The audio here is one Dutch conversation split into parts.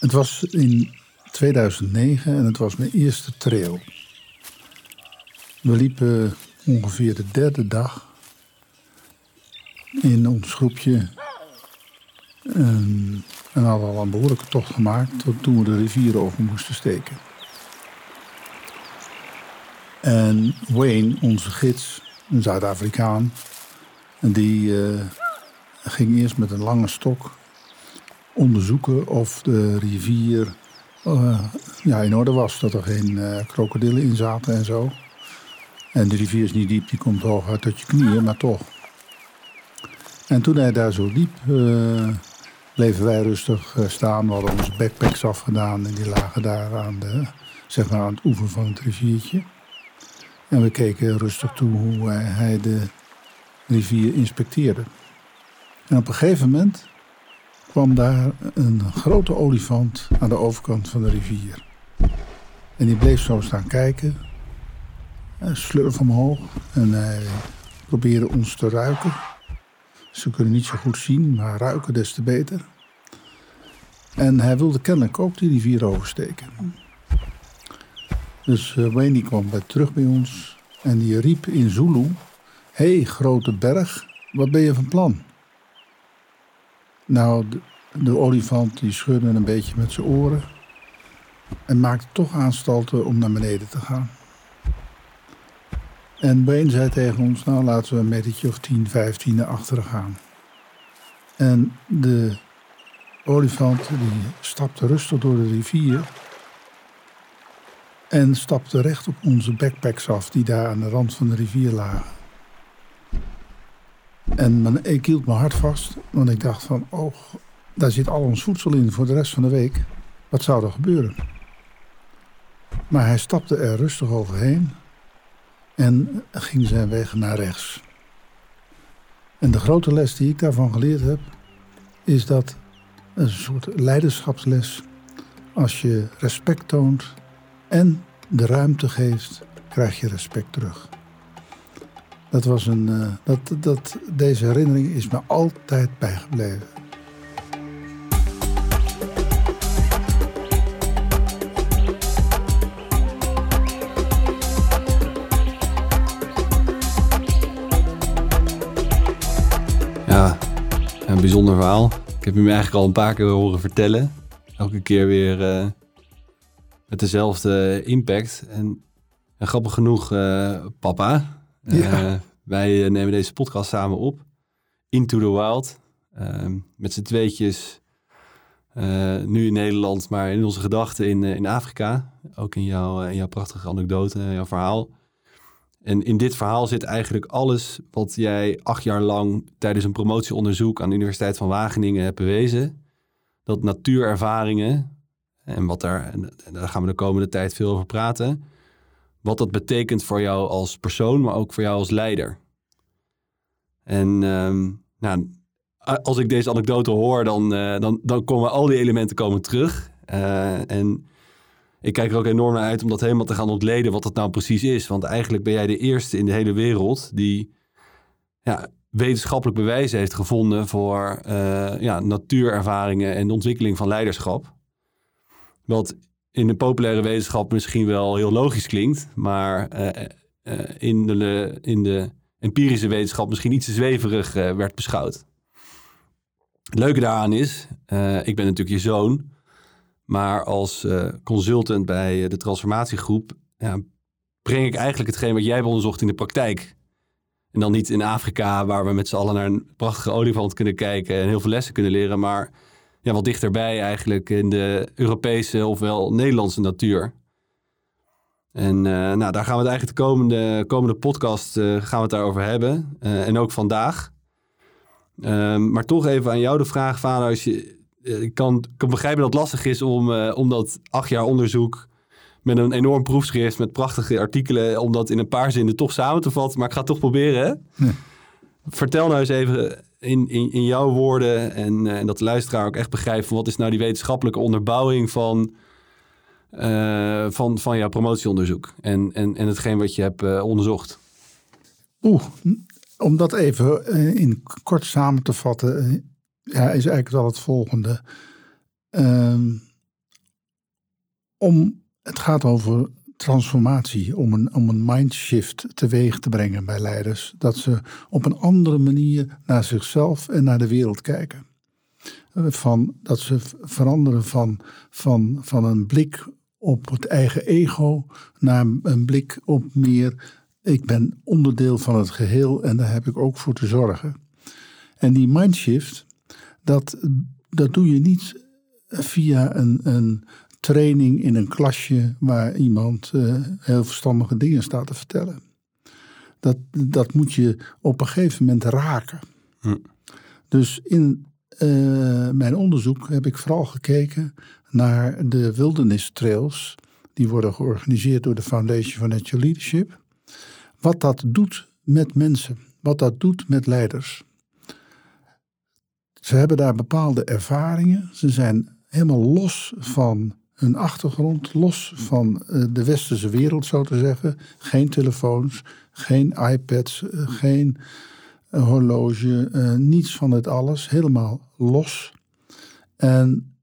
Het was in 2009 en het was mijn eerste trail. We liepen ongeveer de derde dag in ons groepje. En, en hadden al een behoorlijke tocht gemaakt tot toen we de rivier over moesten steken. En Wayne, onze gids, een Zuid-Afrikaan, die eh, ging eerst met een lange stok onderzoeken of de rivier eh, ja, in orde was. Dat er geen uh, krokodillen in zaten en zo. En de rivier is niet diep, die komt hoog uit tot je knieën, maar toch. En toen hij daar zo liep, uh, bleven wij rustig staan. We hadden onze backpacks afgedaan en die lagen daar aan, de, zeg maar aan het oever van het riviertje. En we keken rustig toe hoe hij de rivier inspecteerde. En op een gegeven moment kwam daar een grote olifant aan de overkant van de rivier. En die bleef zo staan kijken, slurf omhoog en hij probeerde ons te ruiken. Ze kunnen niet zo goed zien, maar ruiken des te beter. En hij wilde kennelijk ook die rivier oversteken. Dus uh, Wayne kwam bij, terug bij ons en die riep in Zulu: hey, grote berg, wat ben je van plan? Nou, de, olifant die schudde een beetje met zijn oren en maakte toch aanstalten om naar beneden te gaan. En Wayne zei tegen ons, nou laten we een metertje of 10, 15 naar achteren gaan. En de olifant die stapte rustig door de rivier en stapte recht op onze backpacks af die daar aan de rand van de rivier lagen. En ik hield mijn hart vast, want ik dacht van, oh, daar zit al ons voedsel in voor de rest van de week. Wat zou er gebeuren? Maar hij stapte er rustig overheen en ging zijn weg naar rechts. En de grote les die ik daarvan geleerd heb, is dat een soort leiderschapsles. Als je respect toont en de ruimte geeft, krijg je respect terug. Dat was een, uh, dat, dat, deze herinnering is me altijd bijgebleven. Ja, een bijzonder verhaal. Ik heb hem eigenlijk al een paar keer horen vertellen. Elke keer weer uh, met dezelfde impact. En, en grappig genoeg, papa, ja. Uh, wij eh, nemen deze podcast samen op. Into the Wild. Uh, met z'n tweetjes. Uh, nu in Nederland, maar in onze gedachten in, in Afrika. Ook in, jouw jouw prachtige anekdote, jouw verhaal. En in dit verhaal zit eigenlijk alles wat jij acht jaar lang tijdens een promotieonderzoek aan de Universiteit van Wageningen hebt bewezen. Dat natuurervaringen, en wat daar, en daar gaan we de komende tijd veel over praten, wat dat betekent voor jou als persoon, maar ook voor jou als leider. En um, nou, als ik deze anekdote hoor, dan, uh, dan, dan komen al die elementen komen terug. Uh, en ik kijk er ook enorm naar uit om dat helemaal te gaan ontleden wat dat nou precies is. Want eigenlijk ben jij de eerste in de hele wereld die ja, wetenschappelijk bewijs heeft gevonden voor uh, ja, natuurervaringen en de ontwikkeling van leiderschap. Wat in de populaire wetenschap misschien wel heel logisch klinkt, maar uh, uh, in, de, in de empirische wetenschap misschien iets te zweverig uh, werd beschouwd. Het leuke daaraan is, ik ben natuurlijk je zoon, maar als consultant bij de transformatiegroep ja, breng ik eigenlijk hetgeen wat jij hebt onderzocht in de praktijk. En dan niet in Afrika, waar we met z'n allen naar een prachtige olifant kunnen kijken en heel veel lessen kunnen leren, maar ja, wat dichterbij eigenlijk in de Europese ofwel Nederlandse natuur. En uh, nou, daar gaan we het eigenlijk de komende, komende podcast uh, gaan we het daarover hebben. Uh, en ook vandaag. Ehm, maar toch even aan jou de vraag, vader. Als je, ik kan, kan begrijpen dat het lastig is om, om dat acht jaar onderzoek met een enorm proefschrift, met prachtige artikelen, om dat in een paar zinnen toch samen te vatten. Maar ik ga het toch proberen. Hè? Vertel nou eens even in, in, in jouw woorden en, uh, en dat de luisteraar ook echt begrijpt wat is nou die wetenschappelijke onderbouwing van, uh, van, van jouw promotieonderzoek en, en, en hetgeen wat je hebt uh, onderzocht? Oeh, om dat even in kort samen te vatten, ja, is eigenlijk wel het volgende. Uh, om, het gaat over transformatie, om een, om een mindshift teweeg te brengen bij leiders. Dat ze op een andere manier naar zichzelf en naar de wereld kijken. Van, dat ze veranderen van, van, van een blik op het eigen ego naar een blik op meer. Ik ben onderdeel van het geheel en daar heb ik ook voor te zorgen. En die mindshift, dat, dat doe je niet via een, een training in een klasje waar iemand uh, heel verstandige dingen staat te vertellen. Dat, dat moet je op een gegeven moment raken. Hm. Dus in uh, mijn onderzoek heb ik vooral gekeken naar de wilderness trails. Die worden georganiseerd door de Foundation for Natural Leadership. Wat dat doet met mensen, wat dat doet met leiders. Ze hebben daar bepaalde ervaringen. Ze zijn helemaal los van hun achtergrond, los van eh, de westerse wereld, zo te zeggen. Geen telefoons, geen iPads, eh, geen eh, horloge, niets van het alles. Helemaal los. En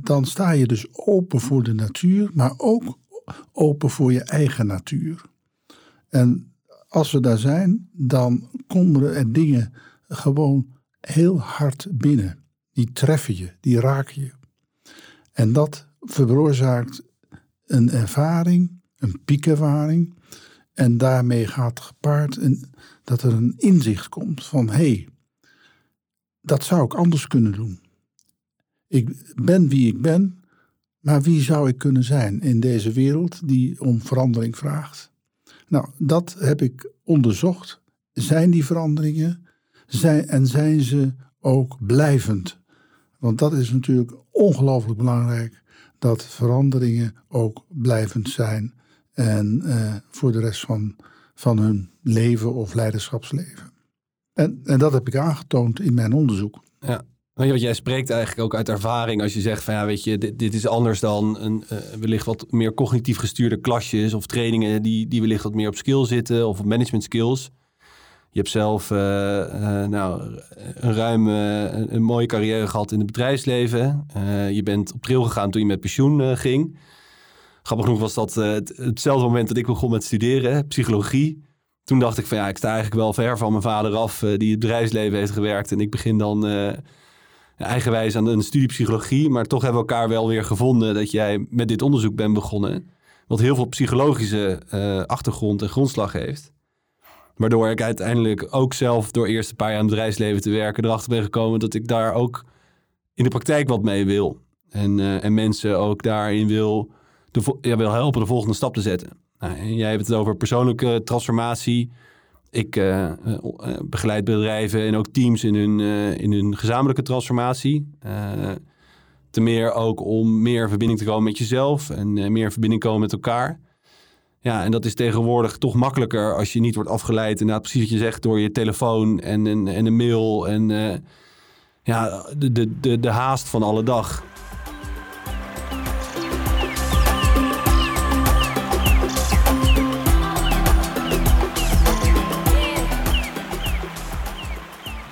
dan sta je dus open voor de natuur, maar ook open voor je eigen natuur. En als we daar zijn, dan komen er dingen gewoon heel hard binnen. Die treffen je, die raken je. En dat veroorzaakt een ervaring, een piekervaring. En daarmee gaat gepaard een, dat er een inzicht komt van hé, hey, dat zou ik anders kunnen doen. Ik ben wie ik ben, maar wie zou ik kunnen zijn in deze wereld die om verandering vraagt? Nou, dat heb ik onderzocht. Zijn die veranderingen zijn, en zijn ze ook blijvend? Want dat is natuurlijk ongelooflijk belangrijk dat veranderingen ook blijvend zijn en uh, voor de rest van, van hun leven of leiderschapsleven. En, en dat heb ik aangetoond in mijn onderzoek. Ja. Wat jij spreekt eigenlijk ook uit ervaring als je zegt van ja, weet je, dit, dit is anders dan een uh, wellicht wat meer cognitief gestuurde klasjes of trainingen die, die wellicht wat meer op skill zitten of op management skills. Je hebt zelf uh, uh, nou, een ruime, een, mooie carrière gehad in het bedrijfsleven. Uh, je bent op trail gegaan toen je met pensioen ging. Grappig genoeg was dat het, hetzelfde moment dat ik begon met studeren, psychologie. Toen dacht ik van ja, ik sta eigenlijk wel ver van mijn vader af, die het bedrijfsleven heeft gewerkt. En ik begin dan eigenwijs aan een studie psychologie. Maar toch hebben we elkaar wel weer gevonden dat jij met dit onderzoek bent begonnen. Wat heel veel psychologische achtergrond en grondslag heeft. Waardoor ik uiteindelijk ook zelf door eerst een paar jaar in het bedrijfsleven te werken erachter ben gekomen dat ik daar ook in de praktijk wat mee wil. En, uh, en mensen ook daarin wil, de, ja, wil helpen de volgende stap te zetten. Nou, en jij hebt het over persoonlijke transformatie. Ik uh, begeleid bedrijven en ook teams in hun, in hun gezamenlijke transformatie. te meer ook om meer verbinding te komen met jezelf en meer verbinding komen met elkaar. Ja, en dat is tegenwoordig toch makkelijker als je niet wordt afgeleid. Inderdaad, precies wat je zegt, door je telefoon en, en, en een mail en uh, ja, de, de, de, de haast van alle dag.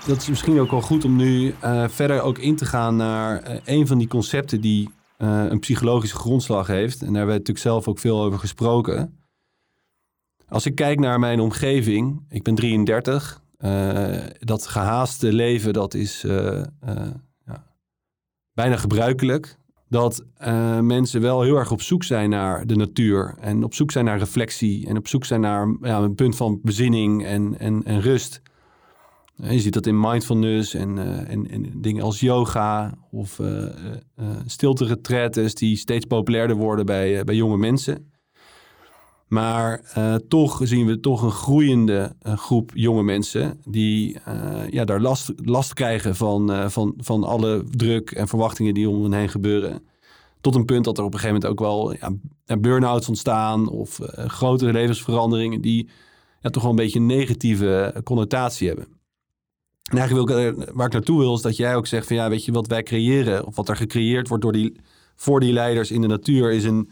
Dat is misschien ook wel goed om nu uh, verder ook in te gaan naar uh, een van die concepten die een psychologische grondslag heeft. En daar hebben we natuurlijk zelf ook veel over gesproken. Als ik kijk naar mijn omgeving, ik ben 33. Uh, eh, dat gehaaste leven, dat is uh, uh, ja, bijna gebruikelijk. Dat mensen wel heel erg op zoek zijn naar de natuur. En op zoek zijn naar reflectie. En op zoek zijn naar ja, een punt van bezinning en, en, en rust. Je ziet dat in mindfulness en, en, en dingen als yoga of uh, stilte die steeds populairder worden bij, bij jonge mensen. Maar uh, toch zien we toch een groeiende uh, groep jonge mensen die uh, ja, daar last, last krijgen van, van, van alle druk en verwachtingen die om hen heen gebeuren. Tot een punt dat er op een gegeven moment ook wel ja, burn-outs ontstaan of grotere levensveranderingen die ja, toch wel een beetje een negatieve connotatie hebben. En eigenlijk wil waar ik naartoe wil is dat jij ook zegt van ja, weet je wat wij creëren of wat er gecreëerd wordt door die, voor die leiders in de natuur is een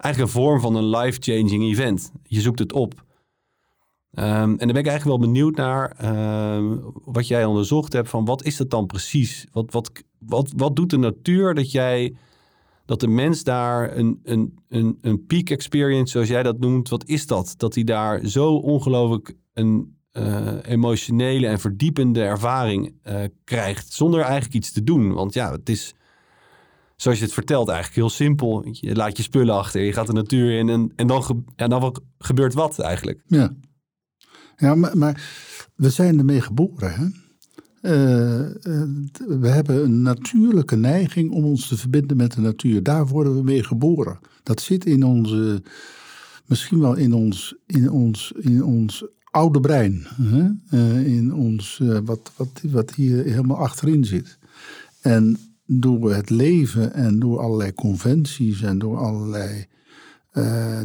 eigenlijk een vorm van een life-changing event. Je zoekt het op. Um, en dan ben ik eigenlijk wel benieuwd naar uh, wat jij onderzocht hebt van wat is dat dan precies? Wat, wat, wat, wat doet de natuur dat jij dat de mens daar een, een, een, een peak experience, zoals jij dat noemt, wat is dat? Dat hij daar zo ongelooflijk een uh, emotionele en verdiepende ervaring uh, krijgt, zonder eigenlijk iets te doen. Want ja, het is, zoals je het vertelt, eigenlijk heel simpel. Je laat je spullen achter, je gaat de natuur in en, en dan, en dan gebeurt wat eigenlijk. Ja, ja maar, maar we zijn ermee geboren, hè? Uh, we hebben een natuurlijke neiging om ons te verbinden met de natuur. Daar worden we mee geboren. Dat zit in onze, misschien wel in ons, in ons, in ons oude brein. Hè? Uh, in ons, wat, wat, wat hier helemaal achterin zit. En door het leven en door allerlei conventies en door allerlei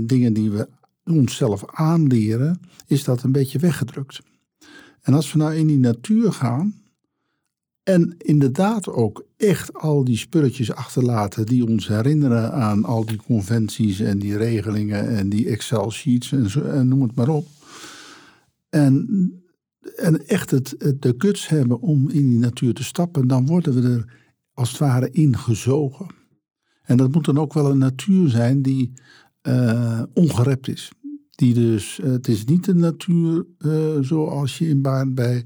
dingen die we onszelf aanleren, is dat een beetje weggedrukt. En als we nou in die natuur gaan, en inderdaad ook echt al die spulletjes achterlaten die ons herinneren aan al die conventies en die regelingen en die Excel-sheets en noem het maar op. En, en echt het, de guts hebben om in die natuur te stappen, dan worden we er als het ware ingezogen. En dat moet dan ook wel een natuur zijn die uh, ongerept is. Die dus, eh, het is niet de natuur uh, zoals je in Baarn bij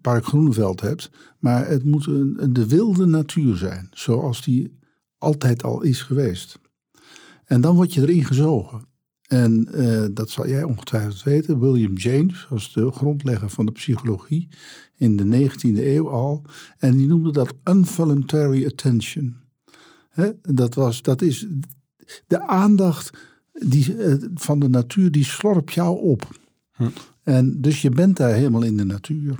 Park Groeneveld hebt. Maar het moet een, de wilde natuur zijn, zoals die altijd al is geweest. En dan word je erin gezogen. En uh, dat zal jij ongetwijfeld weten. William James was de grondlegger van de psychologie in de 19e eeuw al. En die noemde dat involuntary attention. He, dat, was, dat is de aandacht die, uh, van de natuur, die slorpt jou op. Hm. En dus je bent daar helemaal in de natuur.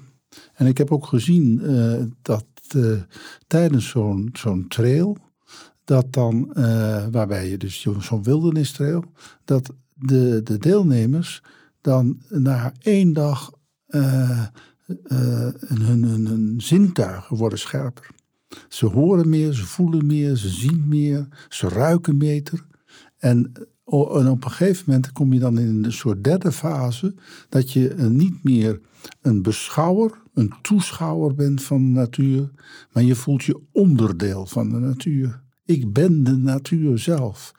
En ik heb ook gezien uh, dat tijdens zo'n zo'n trail, dat dan, uh, waarbij je dus zo'n wildernistrail, dat de, de deelnemers dan na één dag hun, hun, hun zintuigen worden scherper. Ze horen meer, ze voelen meer, ze zien meer, ze ruiken beter. En en op een gegeven moment kom je dan in een soort derde fase, dat je niet meer een beschouwer, een toeschouwer bent van de natuur, maar je voelt je onderdeel van de natuur. Ik ben de natuur zelf.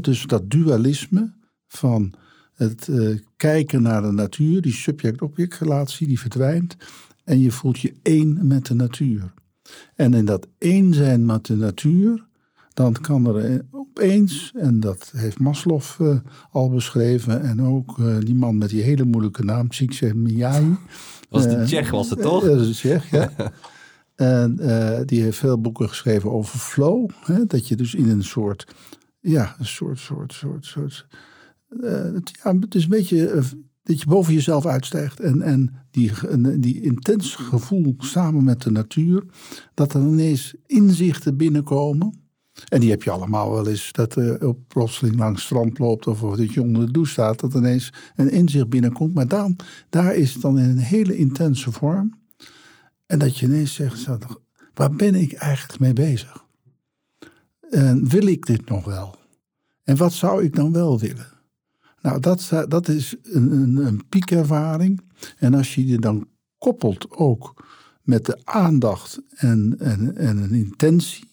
dus dat dualisme van het uh, kijken naar de natuur, die subject-object relatie, die verdwijnt. En je voelt je één met de natuur. En in dat één zijn met de natuur, dan kan er opeens, en dat heeft Maslow uh, al beschreven, en ook uh, die man met die hele moeilijke naam, Csikszentmihalyi. Was die Tsjech, was het toch? Dat is Tsjech, ja. en die heeft veel boeken geschreven over flow. Hè, dat je dus in een soort, ja, een soort, soort, soort, soort. ja, het is een beetje dat je boven jezelf uitstijgt. En, en die, die intens gevoel samen met de natuur, dat er ineens inzichten binnenkomen. En die heb je allemaal wel eens, dat er plotseling langs het strand loopt of dat je onder de douche staat, dat ineens een inzicht binnenkomt. Maar dan, daar is het dan in een hele intense vorm. En dat je ineens zegt, waar ben ik eigenlijk mee bezig? En wil ik dit nog wel? En wat zou ik dan wel willen? Nou, dat, dat is een, een, een piekervaring. En als je die dan koppelt ook met de aandacht en, en, en een intentie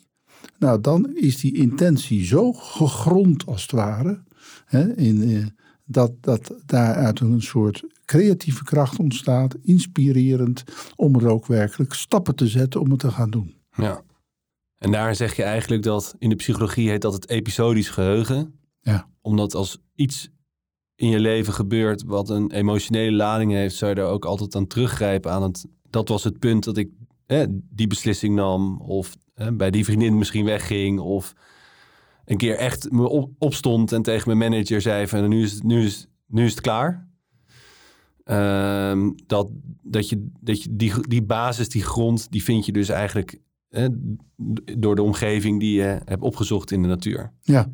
nou, dan is die intentie zo gegrond als het ware. Hè, in, eh, dat, dat daaruit een soort creatieve kracht ontstaat, inspirerend, om er ook werkelijk stappen te zetten om het te gaan doen. Ja. En daar zeg je eigenlijk dat in de psychologie heet dat het episodisch geheugen. Ja. Omdat als iets in je leven gebeurt wat een emotionele lading heeft, zou je er ook altijd aan teruggrijpen aan het. Dat was het punt dat ik die beslissing nam. Of bij die vriendin misschien wegging. Of een keer echt me op, opstond en tegen mijn manager zei van nu is, nu is, nu is het klaar. Ehm, dat, dat je, dat je die, die basis, die grond, die vind je dus eigenlijk door de omgeving die je hebt opgezocht in de natuur. Ja,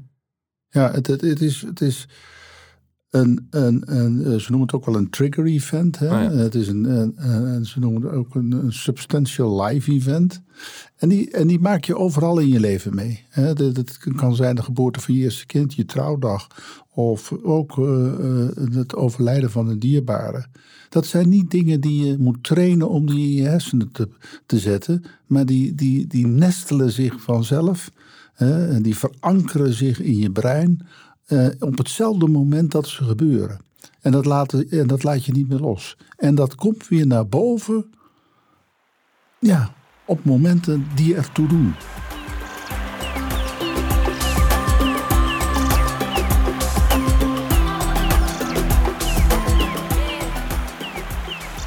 ja het, het, het is, het is een, een, een, eh, ze noemen het ook wel een trigger event. Hè? Oh ja. Het is een, ze noemen het ook een, substantial life event. En die, en die maak je overal in je leven mee. Hè? Dat, dat kan zijn de geboorte van je eerste kind, je trouwdag. Of ook eh, eh, het overlijden van een dierbare. Dat zijn niet dingen die je moet trainen om die in je hersenen te, te zetten. Maar die, die, die nestelen zich vanzelf. Hè? En die verankeren zich in je brein eh, op hetzelfde moment dat ze gebeuren. En dat, laat, en dat laat je niet meer los. En dat komt weer naar boven. Ja, op momenten die ertoe doen.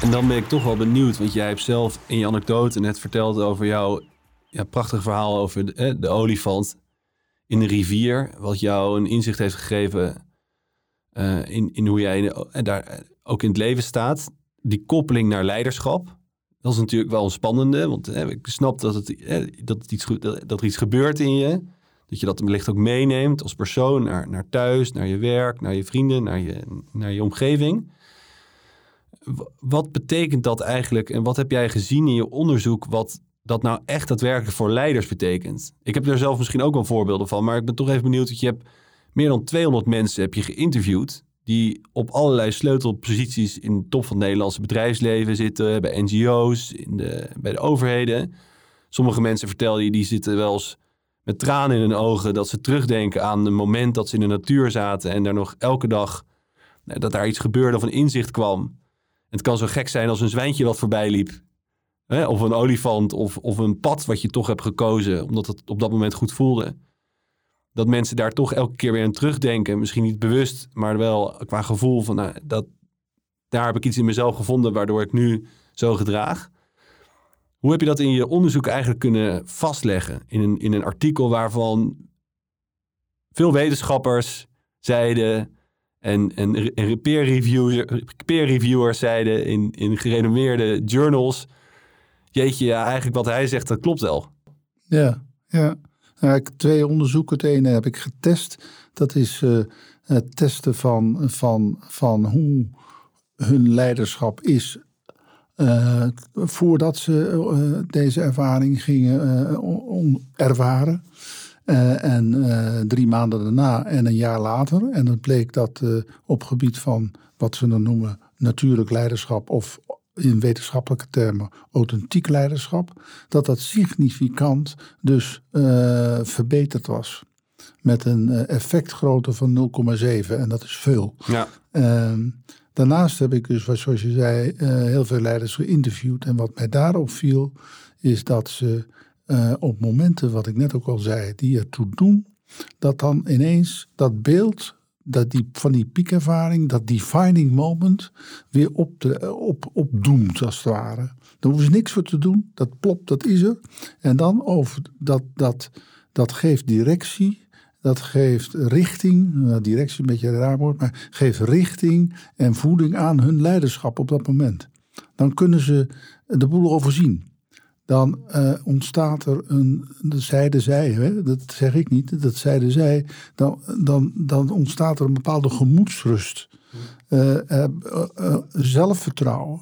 En dan ben ik toch wel benieuwd, want jij hebt zelf in je anekdote net verteld over jouw ja, prachtig verhaal over de, de olifant in de rivier. Wat jou een inzicht heeft gegeven eh, in, in hoe jij en daar eh, ook in het leven staat. Die koppeling naar leiderschap. Dat is natuurlijk wel een spannende, want eh, ik snap dat, het, eh, dat, iets, dat, er iets gebeurt in je. Dat je dat wellicht ook meeneemt als persoon naar, naar thuis, naar je werk, naar je vrienden, naar je, naar je omgeving. Wat betekent dat eigenlijk en wat heb jij gezien in je onderzoek wat dat nou echt daadwerkelijk voor leiders betekent? Ik heb er zelf misschien ook wel voorbeelden van, maar ik ben toch even benieuwd. Dat je hebt meer dan 200 mensen heb je geïnterviewd die op allerlei sleutelposities in de top van het Nederlandse bedrijfsleven zitten, bij NGO's, in de, bij de overheden. Sommige mensen vertel je, die zitten wel eens met tranen in hun ogen dat ze terugdenken aan het moment dat ze in de natuur zaten en daar nog elke dag nou, dat daar iets gebeurde of een inzicht kwam. Het kan zo gek zijn als een zwijntje wat voorbij liep. Of een olifant of, of een pad wat je toch hebt gekozen omdat het op dat moment goed voelde. Dat mensen daar toch elke keer weer aan terugdenken. Misschien niet bewust, maar wel qua gevoel van nou, dat, daar heb ik iets in mezelf gevonden waardoor ik nu zo gedraag. Hoe heb je dat in je onderzoek eigenlijk kunnen vastleggen? In een, in een artikel waarvan veel wetenschappers zeiden en, en, en peer, reviewer, peer reviewers zeiden in, in gerenommeerde journals. Jeetje, ja, eigenlijk wat hij zegt, dat klopt wel. Ja, ja. Nou, ik, twee onderzoeken. Het ene heb ik getest. Dat is eh, het testen van, van, van hoe hun leiderschap is eh, voordat ze eh, deze ervaring gingen ervaren. En drie maanden daarna en een jaar later. En dan bleek dat op gebied van wat ze dan noemen natuurlijk leiderschap of in wetenschappelijke termen authentiek leiderschap, dat dat significant dus eh, verbeterd was. Met een eh, effectgrootte van 0,7 en dat is veel. Ja, Ehm, daarnaast heb ik dus, zoals je zei, eh, heel veel leiders geïnterviewd. En wat mij daarop viel, is dat ze op momenten, wat ik net ook al zei, die ertoe doen, dat dan ineens dat beeld dat die, van die piekervaring, dat defining moment, weer op de, op, opdoemt als het ware. Daar hoeven ze niks voor te doen, dat plopt, dat is er. En dan over dat, dat, dat geeft directie, dat geeft richting, nou, directie een beetje een raar woord, maar geeft richting en voeding aan hun leiderschap op dat moment. Dan kunnen ze de boel overzien. Dan eh, ontstaat er een, dat zeiden zij, hè, dat zeg ik niet, dat zeiden zij, dan, dan, dan ontstaat er een bepaalde gemoedsrust, eh, eh, zelfvertrouwen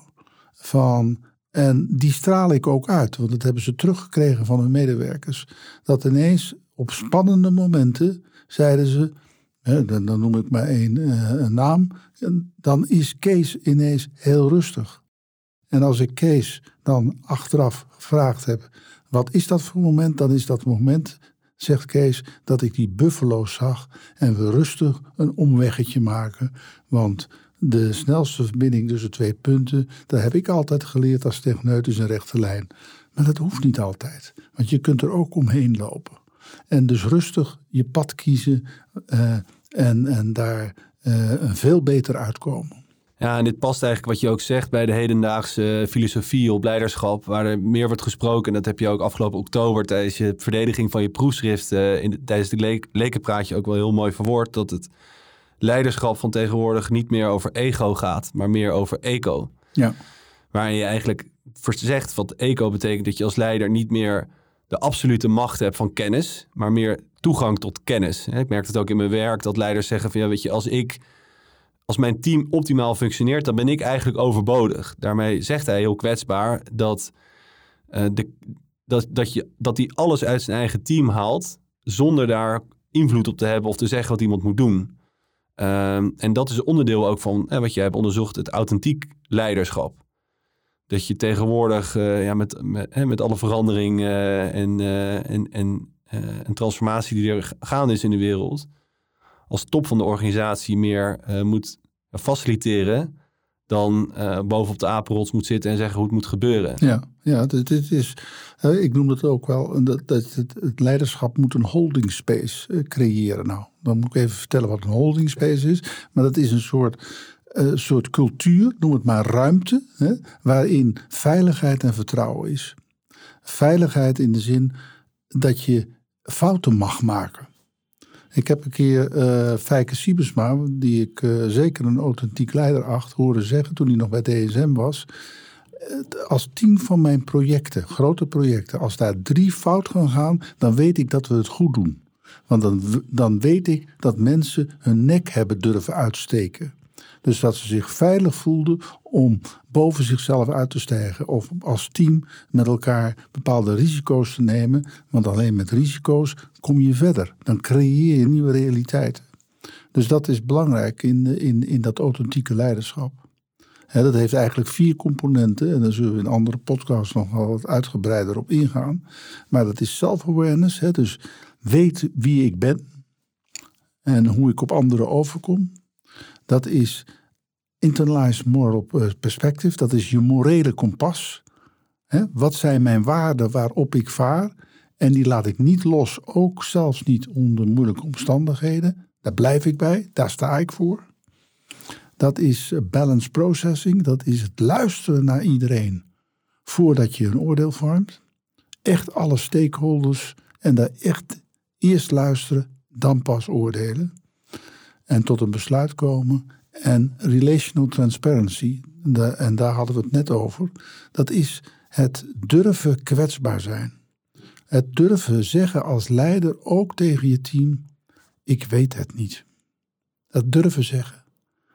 van, en die straal ik ook uit, want dat hebben ze teruggekregen van hun medewerkers, dat ineens op spannende momenten zeiden ze, hè, dan, dan noem ik maar één een naam, dan is Kees ineens heel rustig. En als ik Kees dan achteraf gevraagd heb, wat is dat voor moment? Dan is dat moment, zegt Kees, dat ik die buffalo's zag en we rustig een omweggetje maken. Want de snelste verbinding tussen twee punten, dat heb ik altijd geleerd als techneut is een rechte lijn. Maar dat hoeft niet altijd, want je kunt er ook omheen lopen. En dus rustig je pad kiezen eh, en, en daar eh, een veel beter uitkomen. Ja, en dit past eigenlijk wat je ook zegt bij de hedendaagse filosofie op leiderschap, waar er meer wordt gesproken. En dat heb je ook afgelopen oktober tijdens je verdediging van je proefschrift, eh, in de- tijdens de le lekenpraatje ook wel heel mooi verwoord, dat het leiderschap van tegenwoordig niet meer over ego gaat, maar meer over eco. Ja. Waarin je eigenlijk zegt wat eco betekent dat je als leider niet meer de absolute macht hebt van kennis, maar meer toegang tot kennis. Ik merk het ook in mijn werk dat leiders zeggen van ja, weet je, als ik als mijn team optimaal functioneert, dan ben ik eigenlijk overbodig. Daarmee zegt hij heel kwetsbaar dat, uh, de, dat, dat, je, dat hij alles uit zijn eigen team haalt zonder daar invloed op te hebben of te zeggen wat iemand moet doen. Ehm, en dat is onderdeel ook van wat jij hebt onderzocht, het authentiek leiderschap. Dat je tegenwoordig uh, ja, met, met, met alle verandering en, en, en, en transformatie die er gaande is in de wereld, als top van de organisatie meer moet faciliteren dan uh, bovenop de apenrots moet zitten en zeggen hoe het moet gebeuren. Ja, ja dit, is, uh, ik noem het ook wel, dat, dat het, het, leiderschap moet een holding space creëren. Nou, dan moet ik even vertellen wat een holding space is. Maar dat is een soort, soort cultuur, noem het maar ruimte, hè, waarin veiligheid en vertrouwen is. Veiligheid in de zin dat je fouten mag maken. Ik heb een keer uh, Fijke Siebesma, die ik uh, zeker een authentiek leider acht, horen zeggen toen hij nog bij DSM was. Uh, als tien van mijn projecten, grote projecten, als daar drie fout gaan gaan, dan weet ik dat we het goed doen. Want dan, dan weet ik dat mensen hun nek hebben durven uitsteken. Dus dat ze zich veilig voelden om boven zichzelf uit te stijgen. Of als team met elkaar bepaalde risico's te nemen. Want alleen met risico's kom je verder. Dan creëer je nieuwe realiteiten. Dus dat is belangrijk in, in, in dat authentieke leiderschap. dat heeft eigenlijk vier componenten. En daar zullen we in andere podcasts nog wel wat uitgebreider op ingaan. Maar dat is self-awareness. Dus weet wie ik ben. En hoe ik op anderen overkom. Dat is internalized moral perspective. Dat is je morele kompas. Wat zijn mijn waarden waarop ik vaar? En die laat ik niet los, ook zelfs niet onder moeilijke omstandigheden. Daar blijf ik bij, daar sta ik voor. Dat is balance processing, dat is het luisteren naar iedereen voordat je een oordeel vormt. Echt alle stakeholders en daar echt eerst luisteren, dan pas oordelen. En tot een besluit komen. En relational transparency, en daar hadden we het net over, dat is het durven kwetsbaar zijn. Het durven zeggen als leider ook tegen je team: ik weet het niet. Dat durven zeggen,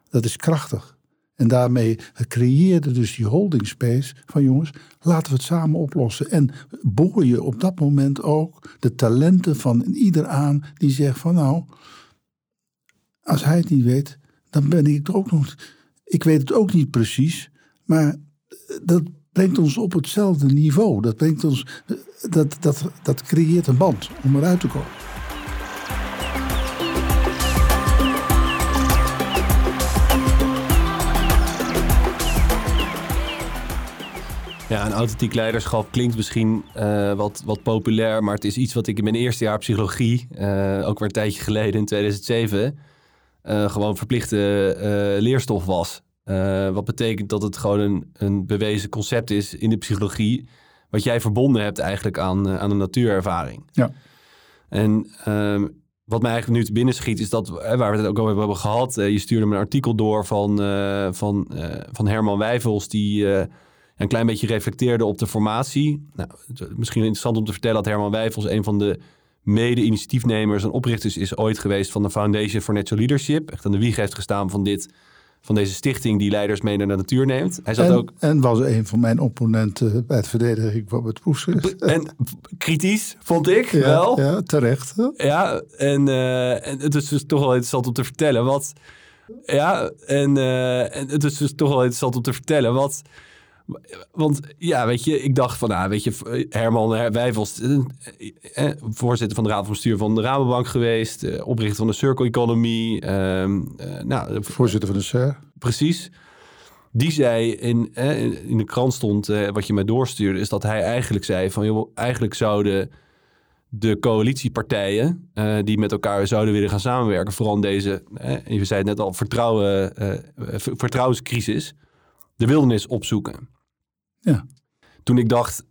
dat is krachtig. En daarmee creëerde dus die holding space van jongens, laten we het samen oplossen. En boor je op dat moment ook de talenten van ieder aan die zegt van nou, als hij het niet weet, dan ben ik er ook nog. Ik weet het ook niet precies, maar dat brengt ons op hetzelfde niveau. Dat, brengt ons, dat, dat, dat creëert een band om eruit te komen. Ja, een authentiek leiderschap klinkt misschien uh, wat, wat populair, maar het is iets wat ik in mijn eerste jaar psychologie, uh, ook weer een tijdje geleden in 2007, uh, gewoon verplichte leerstof was. Uh, wat betekent dat het gewoon een, een bewezen concept is in de psychologie. Wat jij verbonden hebt eigenlijk aan, aan een natuurervaring. Ja. En uh, wat mij eigenlijk nu te binnen schiet is dat, waar we het ook over hebben gehad. Je stuurde me een artikel door van, van, van Herman Wijvels. Die een klein beetje reflecteerde op de formatie. Nou, misschien interessant om te vertellen dat Herman Wijvels een van de mede-initiatiefnemers en oprichters is ooit geweest van de Foundation for Natural Leadership. Echt aan de wieg heeft gestaan van dit van deze stichting die leiders mee naar de natuur neemt. Hij zat en, ook... en was een van mijn opponenten bij het verdediging van het proefschrift. En kritisch, vond ik ja, wel. Ja, terecht. Ja, en, uh, en het is dus toch wel interessant om te vertellen wat... Ja, en, uh, en het is dus toch wel interessant om te vertellen wat want ja, weet je, ik dacht van, nou, weet je, Herman Wijvels, eh, eh, voorzitter van de raad van bestuur van de Rabobank geweest, eh, oprichter van de Circle Economy, eh, nou, voorzitter van de SER. Precies. Die zei in, eh, in de krant stond, eh, wat je mij doorstuurde, is dat hij eigenlijk zei van, joh, eigenlijk zouden de coalitiepartijen die met elkaar zouden willen gaan samenwerken, vooral in deze, je zei het net al, vertrouwen, vertrouwenscrisis, de wildernis opzoeken. Ja. Toen ik dacht,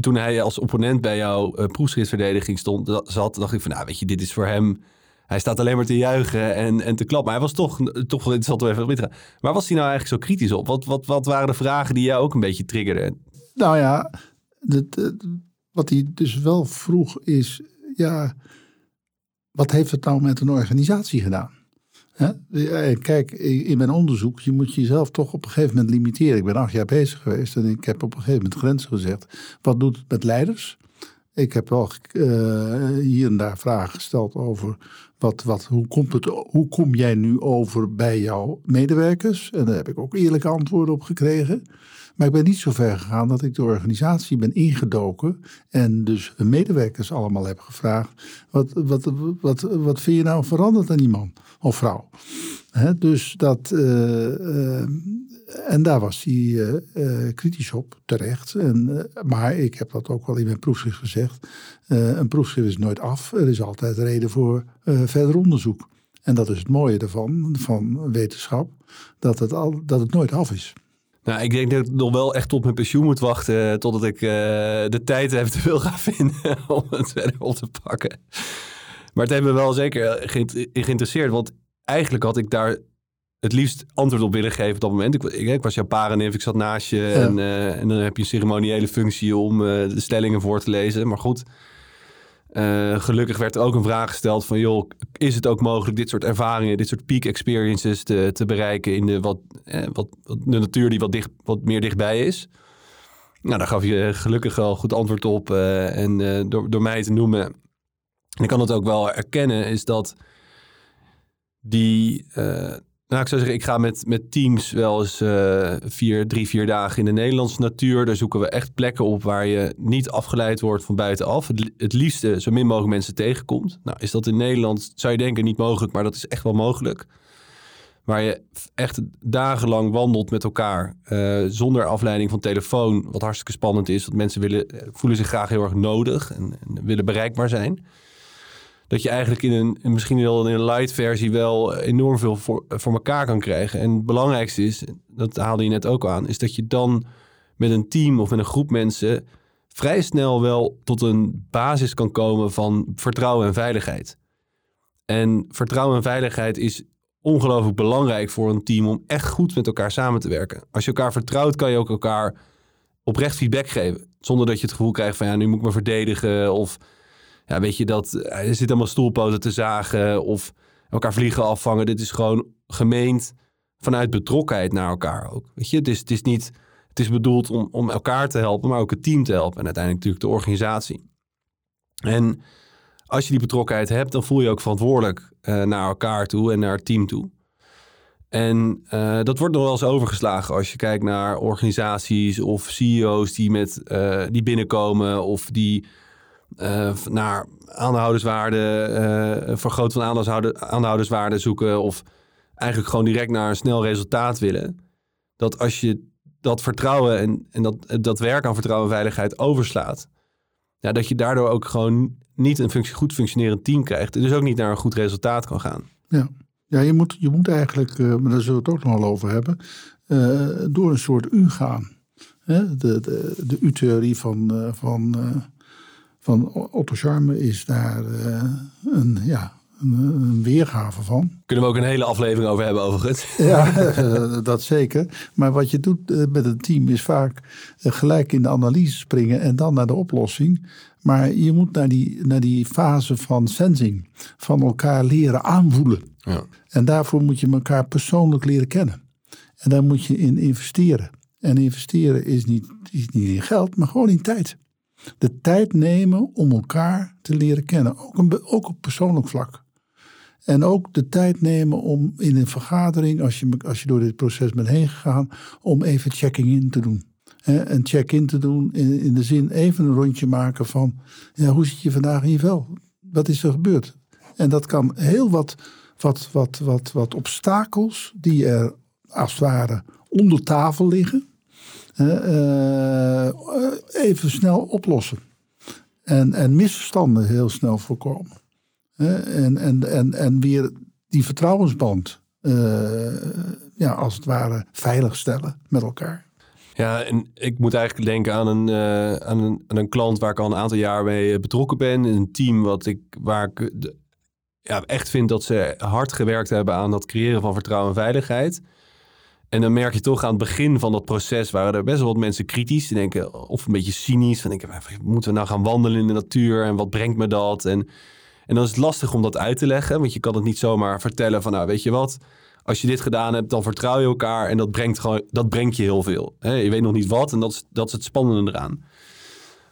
toen hij als opponent bij jouw uh, proefschriftverdediging stond, zat, dacht ik van, nou weet je, dit is voor hem... Hij staat alleen maar te juichen en, en te klappen. Maar hij was toch, toch wel interessant om even weten. Waar was hij nou eigenlijk zo kritisch op? Wat, wat, wat waren de vragen die jou ook een beetje triggerden? Nou ja, wat hij dus wel vroeg is... Ja, wat heeft het nou met een organisatie gedaan? Kijk, in mijn onderzoek, je moet jezelf toch op een gegeven moment limiteren. Ik ben acht jaar bezig geweest en ik heb op een gegeven moment grenzen gezegd. Wat doet het met leiders? Ik heb wel uh, hier en daar vragen gesteld over wat, wat, hoe, komt het, hoe kom jij nu over bij jouw medewerkers? En daar heb ik ook eerlijke antwoorden op gekregen. Maar ik ben niet zo ver gegaan dat ik de organisatie ben ingedoken en dus hun medewerkers allemaal heb gevraagd: wat, wat, wat, wat vind je nou veranderd aan die man of vrouw? dus dat, uh, en daar was hij uh, kritisch op, terecht. En, maar ik heb dat ook wel in mijn proefschrift gezegd. een proefschrift is nooit af. Er is altijd reden voor verder onderzoek. En dat is het mooie ervan, van wetenschap, dat het, al, dat het nooit af is. Nou, ik denk dat ik nog wel echt tot mijn pensioen moet wachten. Totdat ik de tijd eventueel ga vinden om het verder op te pakken. Maar het heeft me wel zeker geïnteresseerd. Want eigenlijk had ik daar het liefst antwoord op willen geven op dat moment. Ik, ik, was jouw parenneef, ik zat naast je. En, uh, en, dan heb je een ceremoniële functie om uh, de stellingen voor te lezen. Maar goed, uh, gelukkig werd er ook een vraag gesteld van... joh, is het ook mogelijk dit soort ervaringen, dit soort peak experiences te, te bereiken... in de, wat, wat, de natuur die wat, dicht, wat meer dichtbij is? Nou, daar gaf je gelukkig al goed antwoord op. en door, door mij te noemen... en ik kan het ook wel erkennen, is dat die nou, ik zou zeggen, ik ga met, met teams wel eens uh, vier, drie, vier dagen in de Nederlandse natuur. Daar zoeken we echt plekken op waar je niet afgeleid wordt van buitenaf. Het, liefste zo min mogelijk mensen tegenkomt. Nou, is dat in Nederland, zou je denken, niet mogelijk, maar dat is echt wel mogelijk. Waar je echt dagenlang wandelt met elkaar. Uh, zonder afleiding van telefoon. Wat hartstikke spannend is. Want mensen willen, eh, voelen zich graag heel erg nodig en willen bereikbaar zijn dat je eigenlijk in een, misschien wel in een light versie wel enorm veel voor, voor elkaar kan krijgen. En het belangrijkste is, dat haalde je net ook aan, is dat je dan met een team of met een groep mensen vrij snel wel tot een basis kan komen van vertrouwen en veiligheid. En vertrouwen en veiligheid is ongelooflijk belangrijk voor een team om echt goed met elkaar samen te werken. Als je elkaar vertrouwt, kan je ook elkaar oprecht feedback geven. Zonder dat je het gevoel krijgt van ja, nu moet ik me verdedigen of ja, weet je, dat er zit allemaal stoelpoten te zagen of elkaar vliegen afvangen. Dit is gewoon gemeend vanuit betrokkenheid naar elkaar ook. Weet je, het is, het is niet, het is bedoeld om, om elkaar te helpen, maar ook het team te helpen en uiteindelijk natuurlijk de organisatie. En als je die betrokkenheid hebt, dan voel je ook verantwoordelijk uh, naar elkaar toe en naar het team toe. En uh, dat wordt nog wel eens overgeslagen als je kijkt naar organisaties of CEO's die, met, die binnenkomen of die uh, naar aandeelhouderswaarde, uh, vergroot van aandeelhouderswaarde zoeken of eigenlijk gewoon direct naar een snel resultaat willen. Dat als je dat vertrouwen en, en dat, dat werk aan vertrouwen en veiligheid overslaat, ja, dat je daardoor ook gewoon niet een functie, goed functionerend team krijgt. En dus ook niet naar een goed resultaat kan gaan. Ja, ja je, moet, je moet eigenlijk, maar daar zullen we het ook nog wel over hebben, door een soort U gaan. Hè? De, de, de U-theorie van, van van Otto Charme is daar uh, een, ja, een, een, weergave van. Kunnen we ook een hele aflevering over hebben overigens. Ja, eh, dat zeker. Maar wat je doet uh, met een team is vaak gelijk in de analyse springen en dan naar de oplossing. Maar je moet naar die, naar die fase van sensing, van elkaar leren aanvoelen. Ja. En daarvoor moet je elkaar persoonlijk leren kennen. En daar moet je in investeren. En investeren is niet, is niet in geld, maar gewoon in tijd. De tijd nemen om elkaar te leren kennen, ook, een, ook op persoonlijk vlak. En ook de tijd nemen om in een vergadering, als je, als je door dit proces bent heen gegaan, om even checking-in te doen. een check-in te doen in, in de zin even een rondje maken van, ja, hoe zit je vandaag in je vel? Wat is er gebeurd? En dat kan heel wat, wat, wat, wat, wat obstakels die er als het ware onder tafel liggen, even snel oplossen. En, en misverstanden heel snel voorkomen. en, en, en, en weer die vertrouwensband, uh, ja, als het ware, veiligstellen met elkaar. Ja, en ik moet eigenlijk denken aan een, aan een, een klant waar ik al een aantal jaar mee betrokken ben. Een team wat ik, waar ik ja, echt vind dat ze hard gewerkt hebben aan dat creëren van vertrouwen en veiligheid. En dan merk je toch aan het begin van dat proces waren er best wel wat mensen kritisch. Die denken, of een beetje cynisch. Van denken, moeten we nou gaan wandelen in de natuur? En wat brengt me dat? En, En dan is het lastig om dat uit te leggen, want je kan het niet zomaar vertellen van, nou, weet je wat, als je dit gedaan hebt, dan vertrouw je elkaar en dat brengt, gewoon, dat brengt je heel veel. je weet nog niet wat en dat is, dat is het spannende eraan.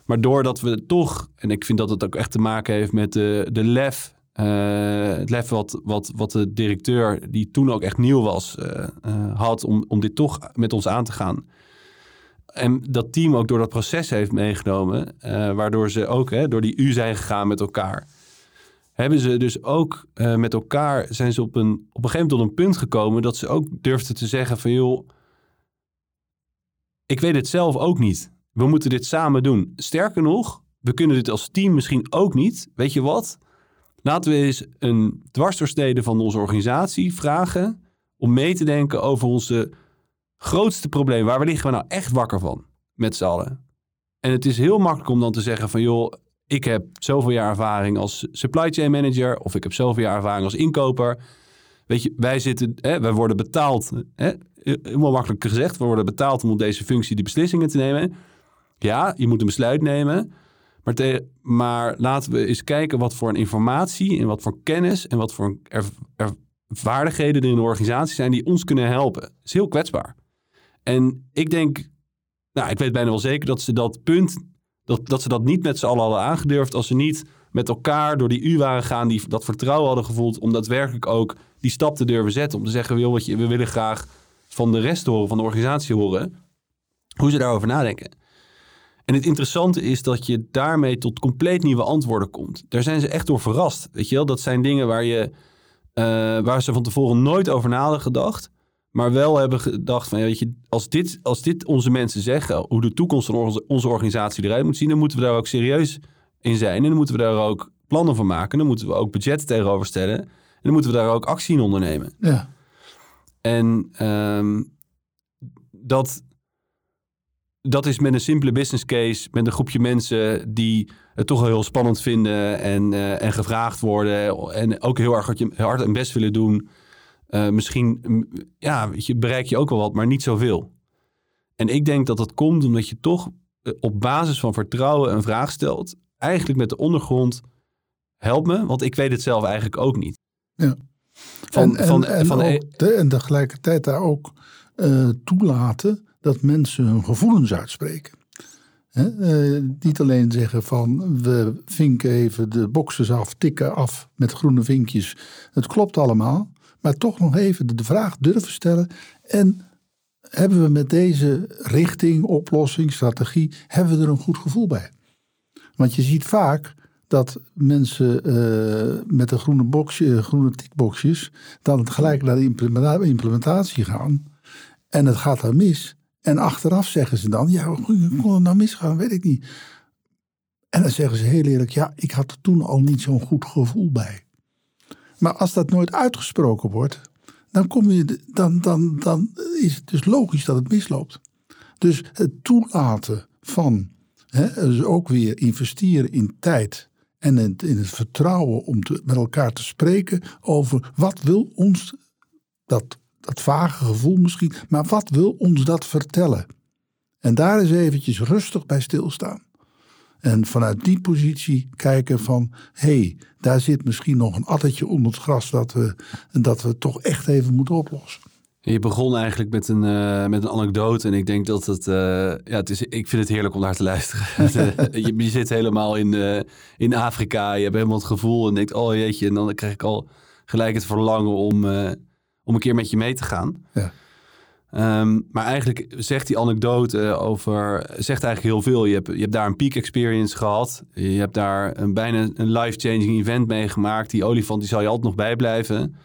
Maar doordat we toch, en ik vind dat het ook echt te maken heeft met de, de lef, uh, het lef wat, wat, wat de directeur, die toen ook echt nieuw was, uh, uh, had om, om dit toch met ons aan te gaan. En dat team ook door dat proces heeft meegenomen, waardoor ze ook hè, door die U zijn gegaan met elkaar hebben ze dus ook met elkaar, zijn ze op een, op een gegeven moment tot een punt gekomen dat ze ook durfden te zeggen van joh, ik weet het zelf ook niet. We moeten dit samen doen. Sterker nog, we kunnen dit als team misschien ook niet. Weet je wat? Laten we eens een dwarsdoorsnede van onze organisatie vragen om mee te denken over onze grootste probleem. Waar liggen we nou echt wakker van met z'n allen? En het is heel makkelijk om dan te zeggen van joh, ik heb zoveel jaar ervaring als supply chain manager of ik heb zoveel jaar ervaring als inkoper. Weet je, wij zitten, hè, worden betaald, hè, helemaal makkelijk gezegd, we worden betaald om op deze functie de beslissingen te nemen. Ja, je moet een besluit nemen. Maar, maar laten we eens kijken wat voor een informatie en wat voor kennis en wat voor er, vaardigheden er in de organisatie zijn die ons kunnen helpen. Dat is heel kwetsbaar. En ik denk, nou, ik weet bijna wel zeker dat ze dat punt dat, dat ze dat niet met z'n allen hadden aangedurfd als ze niet met elkaar door die U waren gaan, die dat vertrouwen hadden gevoeld om daadwerkelijk ook die stap te durven zetten. Om te zeggen, joh, wat je, we willen graag van de rest horen, van de organisatie horen, hoe ze daarover nadenken. En het interessante is dat je daarmee tot compleet nieuwe antwoorden komt. Daar zijn ze echt door verrast. Weet je wel, dat zijn dingen waar, je, uh, waar ze van tevoren nooit over na hadden gedacht. Maar wel hebben gedacht van, weet je, als dit, als dit onze mensen zeggen, hoe de toekomst van onze, onze organisatie eruit moet zien, dan moeten we daar ook serieus in zijn. En dan moeten we daar ook plannen van maken. Dan moeten we ook budgetten tegenover stellen. En dan moeten we daar ook actie in ondernemen. Ja. En um, dat, dat is met een simpele business case, met een groepje mensen die het toch wel heel spannend vinden en, uh, en gevraagd worden. En ook heel erg hard en best willen doen. Uh, misschien ja, je, bereik je ook wel wat, maar niet zoveel. En ik denk dat dat komt omdat je toch uh, op basis van vertrouwen een vraag stelt. Eigenlijk met de ondergrond, help me, want ik weet het zelf eigenlijk ook niet. Ja. Van, en, van, en, van, en, de, en tegelijkertijd daar ook uh, toelaten dat mensen hun gevoelens uitspreken. Uh, niet alleen zeggen van we vinken even de boxes af, tikken af met groene vinkjes. Het klopt allemaal maar toch nog even de vraag durven stellen. En hebben we met deze richting, oplossing, strategie, hebben we er een goed gevoel bij? Want je ziet vaak dat mensen uh, met de groene, boxje, groene tikboxjes dan gelijk naar de implementatie gaan. En het gaat dan mis. En achteraf zeggen ze dan, ja, hoe kon het nou misgaan, weet ik niet. En dan zeggen ze heel eerlijk, ja, ik had er toen al niet zo'n goed gevoel bij. Maar als dat nooit uitgesproken wordt, dan, kom je, dan, dan, dan is het dus logisch dat het misloopt. Dus het toelaten van, hè, dus ook weer investeren in tijd en in, het vertrouwen om te, met elkaar te spreken over wat wil ons, dat, dat vage gevoel misschien, maar wat wil ons dat vertellen? En daar eens eventjes rustig bij stilstaan. En vanuit die positie kijken van, hé, hey, daar zit misschien nog een attetje onder het gras dat we, dat we toch echt even moeten oplossen. Je begon eigenlijk met een, uh, met een anekdote en ik denk dat het, uh, ja, het is, ik vind het heerlijk om naar te luisteren. Eh, je, je, zit helemaal in, in Afrika, je hebt helemaal het gevoel en denkt, oh jeetje, en dan krijg ik al gelijk het verlangen om, om een keer met je mee te gaan. Ja. Um, maar eigenlijk zegt die anekdote over, zegt eigenlijk heel veel. Je hebt, je hebt daar een peak experience gehad. Je hebt daar een bijna een life-changing event meegemaakt. Die olifant die zal je altijd nog bijblijven.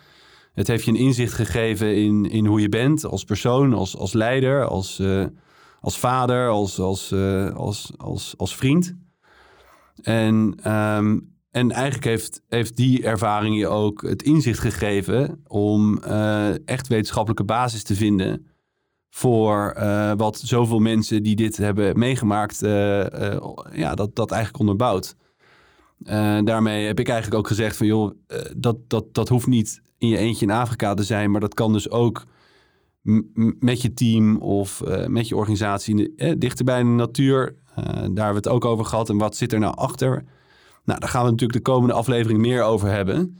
Het heeft je een inzicht gegeven in, in hoe je bent als persoon, als, als leider, als, uh, als vader, als, als, uh, als, als, als vriend. En, um, en eigenlijk heeft, heeft die ervaring je ook het inzicht gegeven om uh, echt wetenschappelijke basis te vinden voor uh, wat zoveel mensen die dit hebben meegemaakt, uh, ja, dat, dat eigenlijk onderbouwt. daarmee heb ik eigenlijk ook gezegd van joh, dat, dat, dat hoeft niet in je eentje in Afrika te zijn, maar dat kan dus ook met je team of met je organisatie dichter bij de natuur. daar hebben we het ook over gehad. En wat zit er nou achter? Nou, daar gaan we natuurlijk de komende aflevering meer over hebben.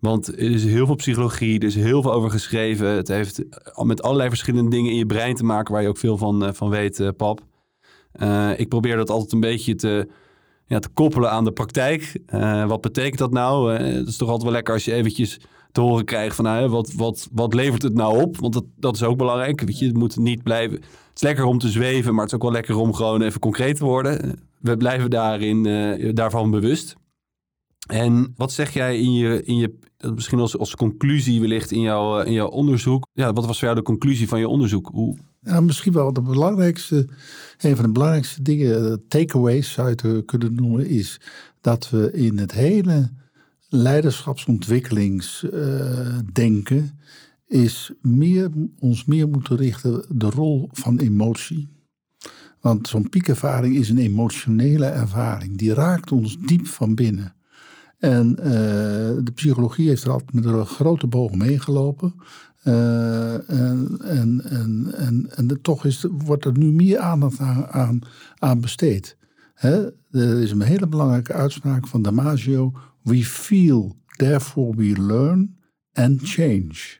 Want er is heel veel psychologie, er is heel veel over geschreven. Het heeft met allerlei verschillende dingen in je brein te maken waar je ook veel van, eh, van weet, eh, pap. Uh, ik probeer dat altijd een beetje te, ja, te koppelen aan de praktijk. Wat betekent dat nou? Uh, het is toch altijd wel lekker als je eventjes te horen krijgt van nou, wat, wat, wat levert het nou op? Want dat, dat is ook belangrijk. Weet je, het moet niet blijven. Het is lekker om te zweven, maar het is ook wel lekker om gewoon even concreet te worden. We blijven daarin, daarvan bewust. En wat zeg jij in je, in je misschien als, als conclusie wellicht in, jouw in jouw onderzoek? Ja, wat was voor jou de conclusie van je onderzoek? Hoe... Ja, misschien wel de belangrijkste, een van de belangrijkste dingen, takeaways zou je kunnen noemen, is dat we in het hele leiderschapsontwikkelingsdenken is meer, ons meer moeten richten de rol van emotie. Want zo'n piekervaring is een emotionele ervaring. Die raakt ons diep van binnen. En uh, de psychologie heeft er altijd met een grote boog meegelopen. Uh, en, en, en, en, en de, toch is, wordt er nu meer aandacht aan, aan, aan besteed. Hè? Er is een hele belangrijke uitspraak van Damasio. We feel, therefore we learn and change.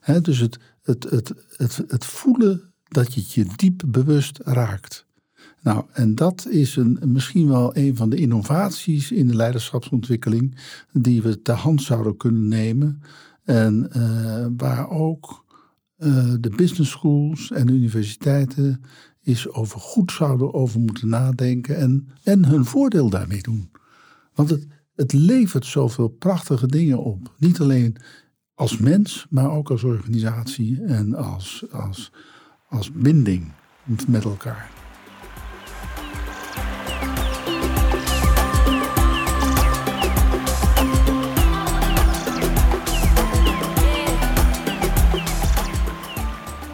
Hè? Dus het, het, het, het, het voelen dat je je diep bewust raakt. Nou, en dat is een, misschien wel een van de innovaties in de leiderschapsontwikkeling die we ter hand zouden kunnen nemen. En uh, waar ook uh, de business schools en universiteiten is over goed zouden over moeten nadenken en, en hun voordeel daarmee doen. Want het, het levert zoveel prachtige dingen op. Niet alleen als mens, maar ook als organisatie en als, als, als binding met elkaar.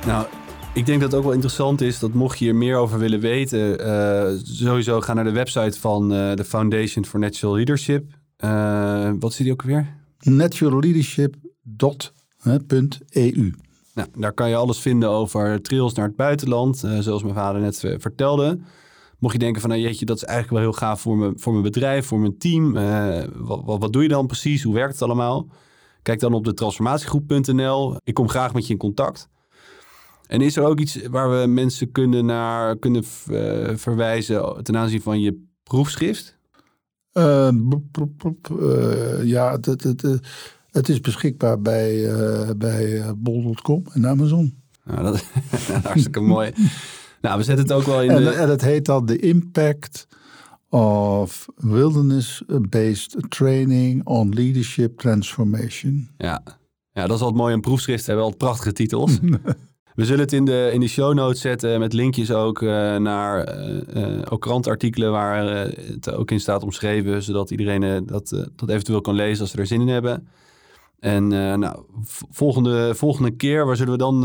Nou, ik denk dat het ook wel interessant is dat mocht je hier meer over willen weten, uh, sowieso ga naar de website van uh, de Foundation for Natural Leadership. Uh, wat zit die ook weer? Naturalleadership.eu. Nou, daar kan je alles vinden over trails naar het buitenland, zoals mijn vader net vertelde. Mocht je denken van, nou jeetje, dat is eigenlijk wel heel gaaf voor, me, voor mijn bedrijf, voor mijn team. Wat, wat, wat doe je dan precies? Hoe werkt het allemaal? Kijk dan op de transformatiegroep.nl. Ik kom graag met je in contact. En is er ook iets waar we mensen kunnen naar kunnen verwijzen ten aanzien van je proefschrift? Ja, het, het, is beschikbaar bij, bij bol.com en Amazon. Nou, dat hartstikke mooi. Nou, we zetten het ook wel in. En, de... en het heet dan The Impact of Wilderness-Based Training on Leadership Transformation. Ja. ja, dat is altijd mooi. Een proefschrift hebben altijd prachtige titels. We zullen het in de, in de show notes zetten met linkjes ook uh, naar uh, ook krantartikelen waar het ook in staat omschreven, zodat iedereen dat, dat eventueel kan lezen als ze er zin in hebben. En nou, volgende, volgende keer, waar zullen we dan,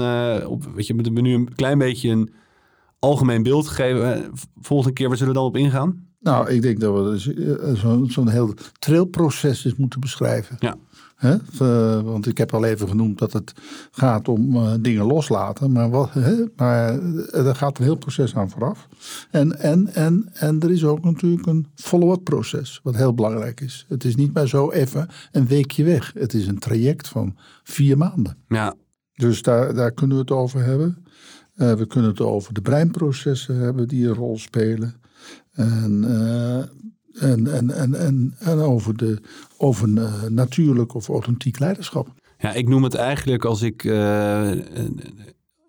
op, weet je, met nu een klein beetje een algemeen beeld geven. volgende keer, waar zullen we dan op ingaan? Nou, ik denk dat we zo'n zo heel trailproces moeten beschrijven. Ja. Hè? Uh, want ik heb al even genoemd dat het gaat om uh, dingen loslaten. Maar, wat, hè? maar er gaat een heel proces aan vooraf. En, en, en, en er is ook natuurlijk een follow-up proces. Wat heel belangrijk is. Het is niet maar zo even een weekje weg. Het is een traject van vier maanden. Ja. Dus daar, daar kunnen we het over hebben. Uh, we kunnen het over de breinprocessen hebben die een rol spelen. En en, en, en, en, en over, de, over uh, natuurlijk of authentiek leiderschap. Ja, ik noem het eigenlijk als ik uh,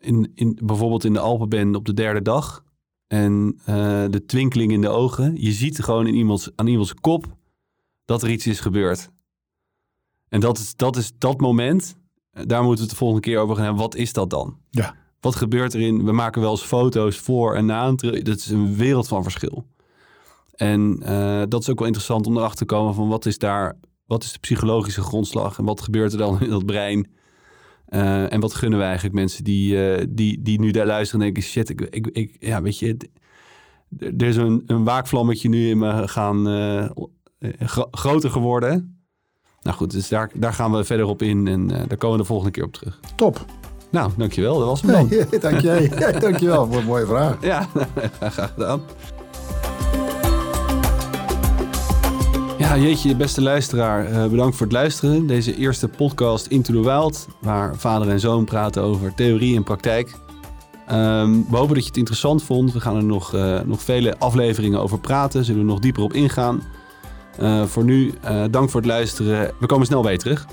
in, in, bijvoorbeeld in de Alpen ben op de derde dag. En uh, de twinkeling in de ogen. Je ziet gewoon in iemands, aan iemands kop dat er iets is gebeurd. En dat is dat, is dat moment. Daar moeten we het de volgende keer over gaan hebben. Wat is dat dan? Ja. Wat gebeurt erin? We maken wel eens foto's voor en na. Dat is een wereld van verschil. En uh, dat is ook wel interessant om erachter te komen van wat is daar, wat is de psychologische grondslag en wat gebeurt er dan in dat brein? Uh, en wat gunnen we eigenlijk mensen die, uh, die, die nu daar luisteren en denken, shit, ik, ik, ik ja, weet je, er is een, een waakvlammetje nu in me gaan gro groter geworden. Nou goed, dus daar, daar gaan we verder op in en daar komen we de volgende keer op terug. Top. Nou, dankjewel. Dat was hem dan. Nee, dank jij. dankjewel voor een mooie vraag. Ja, graag gedaan. Jeetje, beste luisteraar, uh, bedankt voor het luisteren. Deze eerste podcast Into the Wild, waar vader en zoon praten over theorie en praktijk. Um, we hopen dat je het interessant vond. We gaan er nog, uh, nog vele afleveringen over praten, zullen we nog dieper op ingaan. Uh, voor nu, dank voor het luisteren. We komen snel weer terug.